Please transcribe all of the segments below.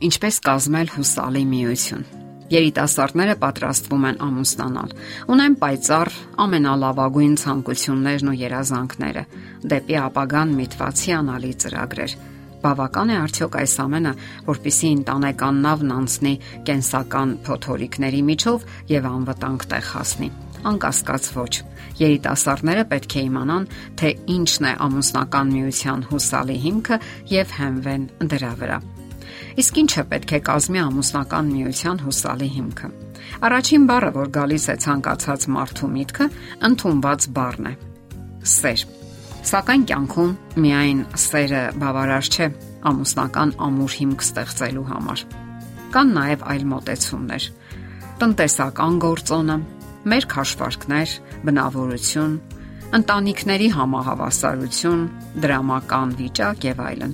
Ինչպես կազմել հուսալի միություն։ Երիտասարդները պատրաստվում են ամուսնանալ։ Ունեն պայծառ ամենալավագույն ցանկություններն ու երազանքները՝ դեպի ապագան միտված հիանալի ծրագրեր։ Բավական է արդյոք այս ամենը, որpիսի ընտանեկան նավն անցնի կենսական փոթորիկների միջով եւ անվտանգ տեղ հասնի։ Անկասկած ոչ։ Երիտասարդները պետք է իմանան, թե ինչն է ամուսնական միության հուսալի հիմքը եւ հենվեն դրա վրա։ Իսկ ինչը պետք է կազմի ամուսնական միության հուսալի հիմքը։ Առաջին բառը, որ գալիս է ցանկացած մարդու միտքը, ընդունված բառն է՝ սեր։ Սակայն կյանքում միայն սերը բավարար չէ ամուսնական ամուր հիմք ստեղծելու համար։ Կան նաև այլ մոտեցումներ՝ տնտեսական գործոնը, մեր քաշվարկներ, բնավորություն, ընտանիքների համահավասարություն, դրամական վիճակ եւ այլն։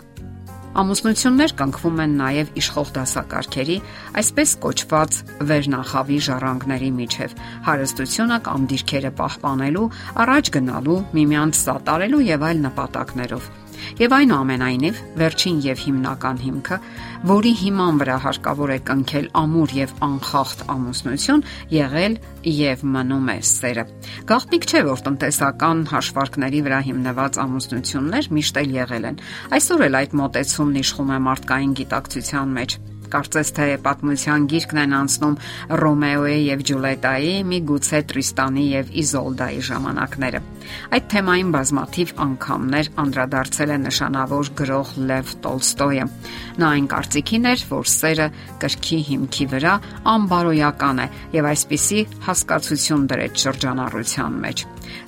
Ամուսնություններ կնքվում են նաև իշխող դասակարգերի, այսպես կոչված վերնախավի ժառանգների միջև, հարստությունը կամ դիրքերը պահպանելու, առաջ գնալու, միմյանց սատարելու եւ այլ նպատակներով։ Եվ այնուամենայնիվ, վերջին եւ հիմնական հիմքը, որի հիման վրա հարկավոր է կնքել ամուր եւ անխախտ ամուսնություն, եղել եւ մնում է սերը։ Գաղտնիք չէ, որ տնտեսական հաշվարկների վրա հիմնված ամուսնություններ միշտ էլ եղել են։ Այսօր էլ այդ մոտեցումն իշխում է մարդկային գիտակցության մեջ Կարծես թե պատմության գիրկն են անցնում Ռոմեոյի եւ Ջուլիետայի, միգուցե Տրիստանի եւ Իզոլդայի ժամանակները։ Այդ թեմային բազմաթիվ անգամներ անդրադարձել է նշանավոր գրող Լև Տոլստոյը։ Նա այն կարծիքին էր, որ սերը կրքի հիմքի վրա անբարոյական է եւ այսպիսի հասկացություն դրեց շրջանառության մեջ։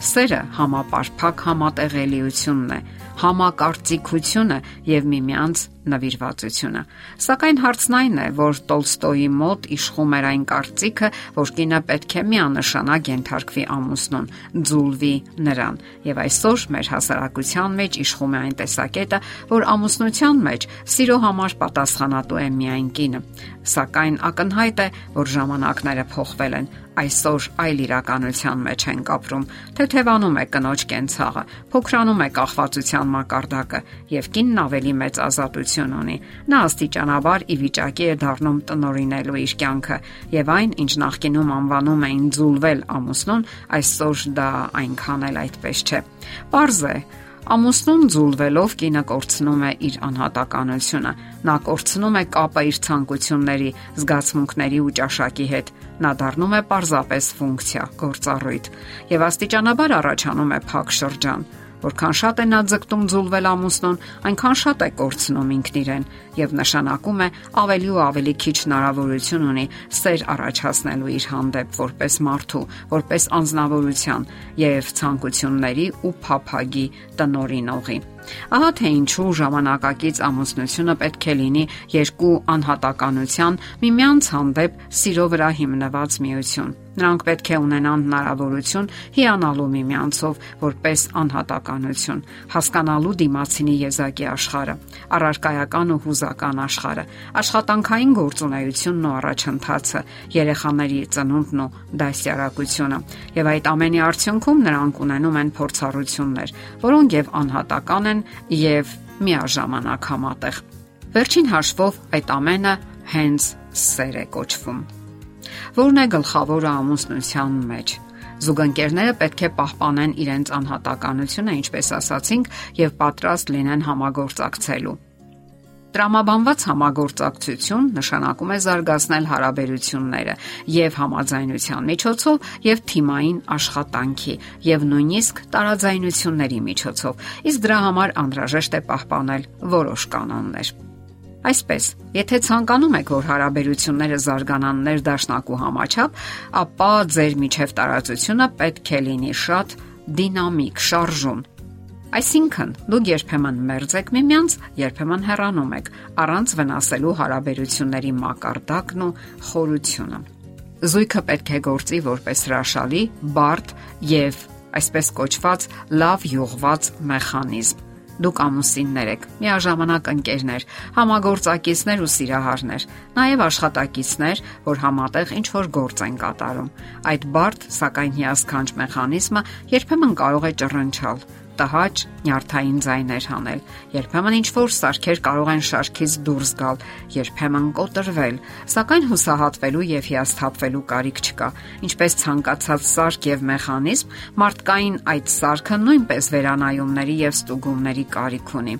Սերը համապարփակ համատեղելիությունն է, համակարծիքությունը եւ միմյանց նվիրվածությունը։ Սակայն հարցն այն է, որ Տոլստոյի մոտ իշխում էր այն կարծիքը, որ կինը պետք է միանշանակ ենթարկվի ամուսնուն, ձուլվի նրան։ Եվ այսօր մեր հասարակության մեջ իշխում է այն տեսակետը, որ ամուսնության մեջ սիրո համար պատասխանատու է միայն կինը։ Սակայն ակնհայտ է, որ ժամանակները փոխվել են այսօր այլ իրականության մեջ են կապրում, թեթևանում է կնոջ կենցաղը, փոքրանում է կախվածության մակարդակը եւ կինն ավելի մեծ ազատություն ունի։ Նա աստիճանաբար ի վիճակի է դառնում տնորինելու իր կյանքը եւ այն, ինչ նախկինում անվանում էին ձուլվել ամուսնուն, այսօր դա այնքան էլ այդպես չէ։ Պարզ է, Ամուսնուն զուլվելով կինը կորցնում է իր անհատականությունը։ Նա կորցնում է կապը իր ցանկությունների, զգացմունքների ու ճաշակի հետ։ Նա դառնում է պարզապես ֆունկցիա, գործառույթ, եւ աստիճանաբար առաջանում է փակ շրջան Որքան շատ է նա ձգտում ձուլվել ամուսնուն, այնքան շատ է կորցնում ինքն իրեն եւ նշանակում է ավելի ու ավելի քիչ հնարավորություն ունի սեր առաջացնելու իր հանդեպ որպես մարդու, որպես անznավորության եւ ցանկությունների ու փափագի տնորինողի։ Ահա թե ինչու ժամանակակից ամուսնությունը պետք է լինի երկու անհատականության միմյանց հանդեպ սիրո վրա հիմնված միություն։ Նրանք պետք է ունենան հնարավորություն հիանալու միմյանցով որպես անհատականություն, հասկանալու դիմացինի եզակի աշխարհը, առարկայական ու հուզական աշխարհը, աշխատանքային գործունեությունն ու առաջընթացը, երեխաների ծնունդն ու դասյարակությունը։ Եվ այդ ամենի արդյունքում նրանք ունենում են փորձառություններ, որոնք եւ անհատական են եւ միաժամանակ համատեղ։ Վերջին հաշվով այդ ամենը հենց սեր է կոչվում։ Որն է գլխավորը ամուսնության մեջ։ Զուգընկերները պետք է պահպանեն իրենց անհատականությունը, ինչպես ասացինք, եւ պատրաստ լինեն համագործակցելու։ Տրամաբանված համագործակցություն նշանակում է զարգացնել հարաբերությունները եւ համաձայնության միջոցով եւ թիմային աշխատանքի եւ նույնիսկ տարաձայնությունների միջոցով։ Իսկ դրա համար անհրաժեշտ է պահպանել որոշ կանոններ։ Այսպես, եթե ցանկանում եք, որ հարաբերությունները զարգանան ներդաշնակու համաչափ, ապա ձեր միջև տարածությունը պետք է լինի շատ դինամիկ, շարժուն, Այսինքն, դուք երբեմն մերձ եք միմյանց, երբեմն հեռանում եք, առանց վնասելու հարաբերությունների մակարդակն ու խորությունը։ Զույգը պետք է գործի որպես հրաշալի, բարդ եւ այսպես կոչված լավ յուղված մեխանիզմ։ Դուք ամուսիններ եք, միաժամանակ ընկերներ, համագործակիցներ ու սիրահարներ, նաև աշխատակիցներ, որ համատեղ ինչ որ գործ են կատարում։ Այդ բարդ, սակայն հիասքանչ մեխանիզմը երբեմն կարող է ճռնչալ տհաճ նյարդային ձայներ հանել։ Երբեմն ինչ որ սարքեր կարող են շարքից դուրս գալ, երբեմն կոտրվել, սակայն հուսահատվելու եւ հիասթափվելու կարիք չկա։ Ինչպես ցանկացած սարք եւ մեխանիզմ, մարդկային այդ սարքը նույնպես վերանայումների եւ ստուգումների կարիք ունի։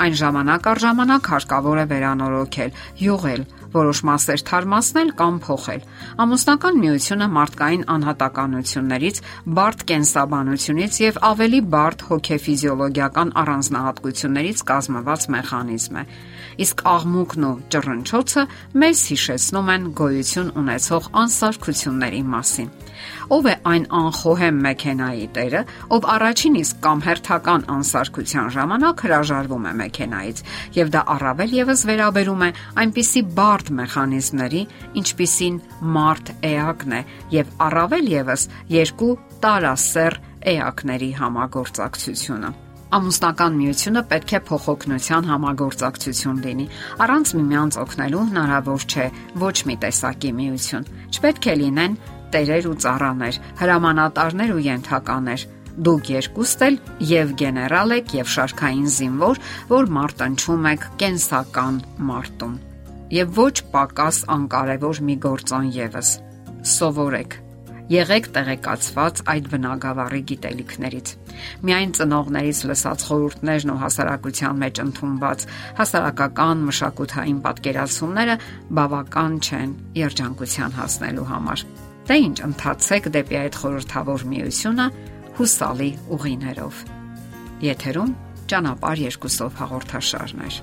Այն ժամանակ առ ժամանակ հարկավոր է վերանորոգել, յուղել, որոշ մասեր թարմացնել կամ փոխել։ Ամուսնական միությունը մարդկային անհատականություններից, բարդ կենսաբանությունից եւ ավելի բարդ հոգեֆիզիոլոգիական առանձնահատկություններից կազմված մեխանիզմ է։ Իսկ աղմուկն ու ճռնչոցը մեզ հիշեցնում են գոյություն ունեցող անսարքությունների մասին։ Ով է այն անխոհեմ մեքենայի տերը, ով առաջին իսկ կամ հերթական անսարքության ժամանակ հրաժարվում է մեքենայից, եւ դա առավել եւս վերաբերում է այնպիսի բարդ մեխանիզմների, ինչպիսին մարդ էակն է, եւ առավել եւս երկու տարասեր էակների համագործակցությունը։ Ամուսնական միությունը պետք է փոխօգնության համագործակցություն լինի։ Առանց միմյանց օգնելու հնարավոր չէ ոչ մի տեսակի միություն։ Չպետք է լինեն տերեր ու ծառաներ, հրամանատարներ ու ենթականեր։ Դուք երկուստ էլ եւ գեներալ եք եւ շարքային զինվոր, որ մարտնչում եք կենսական մարտում։ Եվ ոչ պակաս անկարևոր մի գործոն եւս։ Սովորեք Եղեք տեղեկացված այդ բնագավառի գիտելիքներից։ Միայն ծնողներից լսած խորհուրդներն ու հասարակության մեջ ընդունված հասարակական մշակութային պատկերացումները բավական չեն երջանկության հասնելու համար։ Դե ինչ, ընթացեք դեպի այդ խորհրդավոր միությունը հուսալի ուղիներով։ Եթերում ճանապարհ երկուսով հաղորդաշարներ։